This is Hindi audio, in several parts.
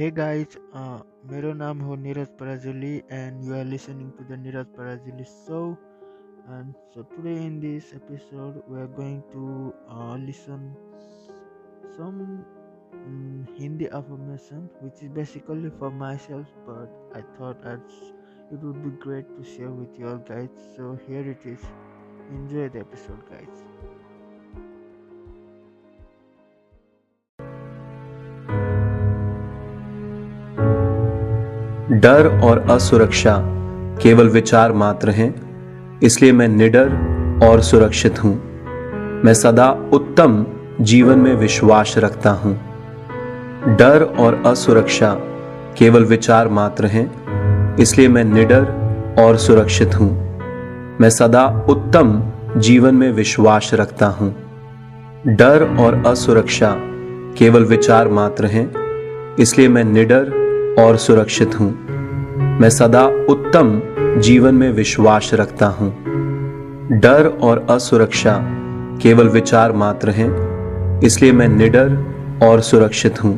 Hey guys, uh, मेरो नाम हो Neeraj Parajuli and you are listening to the Neeraj Parajuli show. And so today in this episode we are going to uh, listen some mm, Hindi affirmation which is basically for myself but I thought I'd, it would be great to share with you all guys. So here it is. Enjoy the episode guys. डर और असुरक्षा केवल विचार मात्र हैं, इसलिए मैं निडर और सुरक्षित हूँ। मैं सदा उत्तम जीवन में विश्वास रखता हूँ। डर और असुरक्षा केवल विचार मात्र हैं, इसलिए मैं निडर और सुरक्षित हूँ। मैं सदा उत्तम जीवन में विश्वास रखता हूँ। डर और असुरक्षा केवल विचार मात्र हैं, इसलिए मैं निडर और सुरक्षित हूँ। मैं सदा उत्तम जीवन में विश्वास रखता हूँ। डर और असुरक्षा केवल विचार मात्र हैं, इसलिए मैं निडर और सुरक्षित हूँ।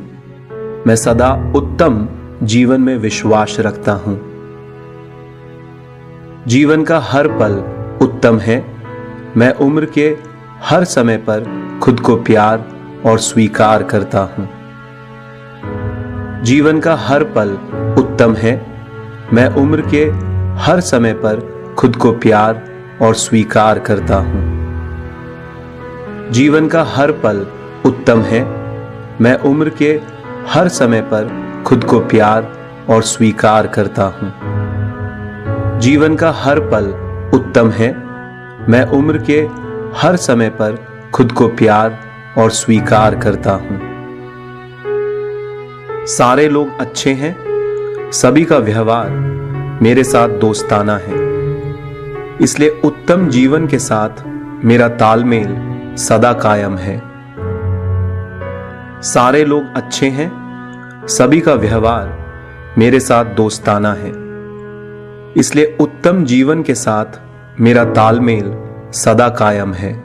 मैं सदा उत्तम जीवन में विश्वास रखता हूँ। जीवन का हर पल उत्तम है। मैं उम्र के हर समय पर खुद को प्यार और स्वीकार करता हूँ। जीवन का हर पल उत्तम है। मैं उम्र के हर समय पर खुद को प्यार और स्वीकार करता हूँ। जीवन का हर पल उत्तम है। मैं उम्र के हर समय पर खुद को प्यार और स्वीकार करता हूँ। जीवन का हर पल उत्तम है। मैं उम्र के हर समय पर खुद को प्यार और स्वीकार करता हूँ। सारे लोग अच्छे हैं, सभी का व्यवहार मेरे साथ दोस्ताना है। इसलिए उत्तम जीवन के साथ मेरा तालमेल सदा कायम है। सारे लोग अच्छे हैं, सभी का व्यवहार मेरे साथ दोस्ताना है। इसलिए उत्तम जीवन के साथ मेरा तालमेल सदा कायम है।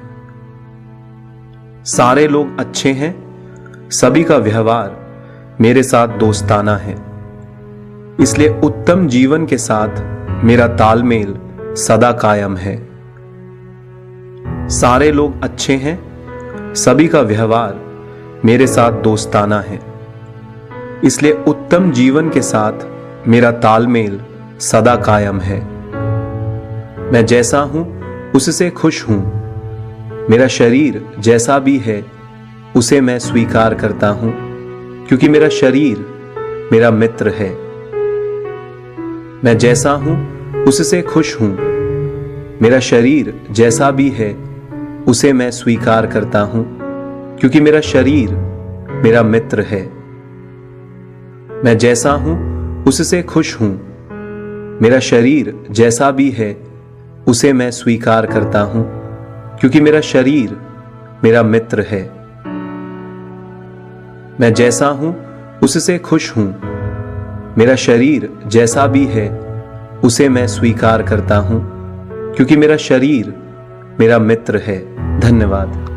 सारे लोग अच्छे हैं, सभी का व्यवहार मेरे साथ दोस्ताना है। इसलिए उत्तम जीवन के साथ मेरा तालमेल सदा कायम है। सारे लोग अच्छे हैं, सभी का व्यवहार मेरे साथ दोस्ताना है। इसलिए उत्तम जीवन के साथ मेरा तालमेल सदा कायम है। मैं जैसा हूँ, उससे खुश हूँ। मेरा शरीर जैसा भी है, उसे मैं स्वीकार करता हूँ। क्योंकि मेरा शरीर मेरा मित्र है। मैं जैसा हूँ, उससे खुश हूँ। मेरा शरीर जैसा भी है, उसे मैं स्वीकार करता हूँ, क्योंकि मेरा शरीर मेरा मित्र है। मैं जैसा हूँ, उससे खुश हूँ। मेरा शरीर जैसा भी है, उसे मैं स्वीकार करता हूँ, क्योंकि मेरा शरीर मेरा मित्र है। मैं जैसा हूँ, उससे खुश हूँ। मेरा शरीर जैसा भी है, उसे मैं स्वीकार करता हूँ, क्योंकि मेरा शरीर मेरा मित्र है। धन्यवाद।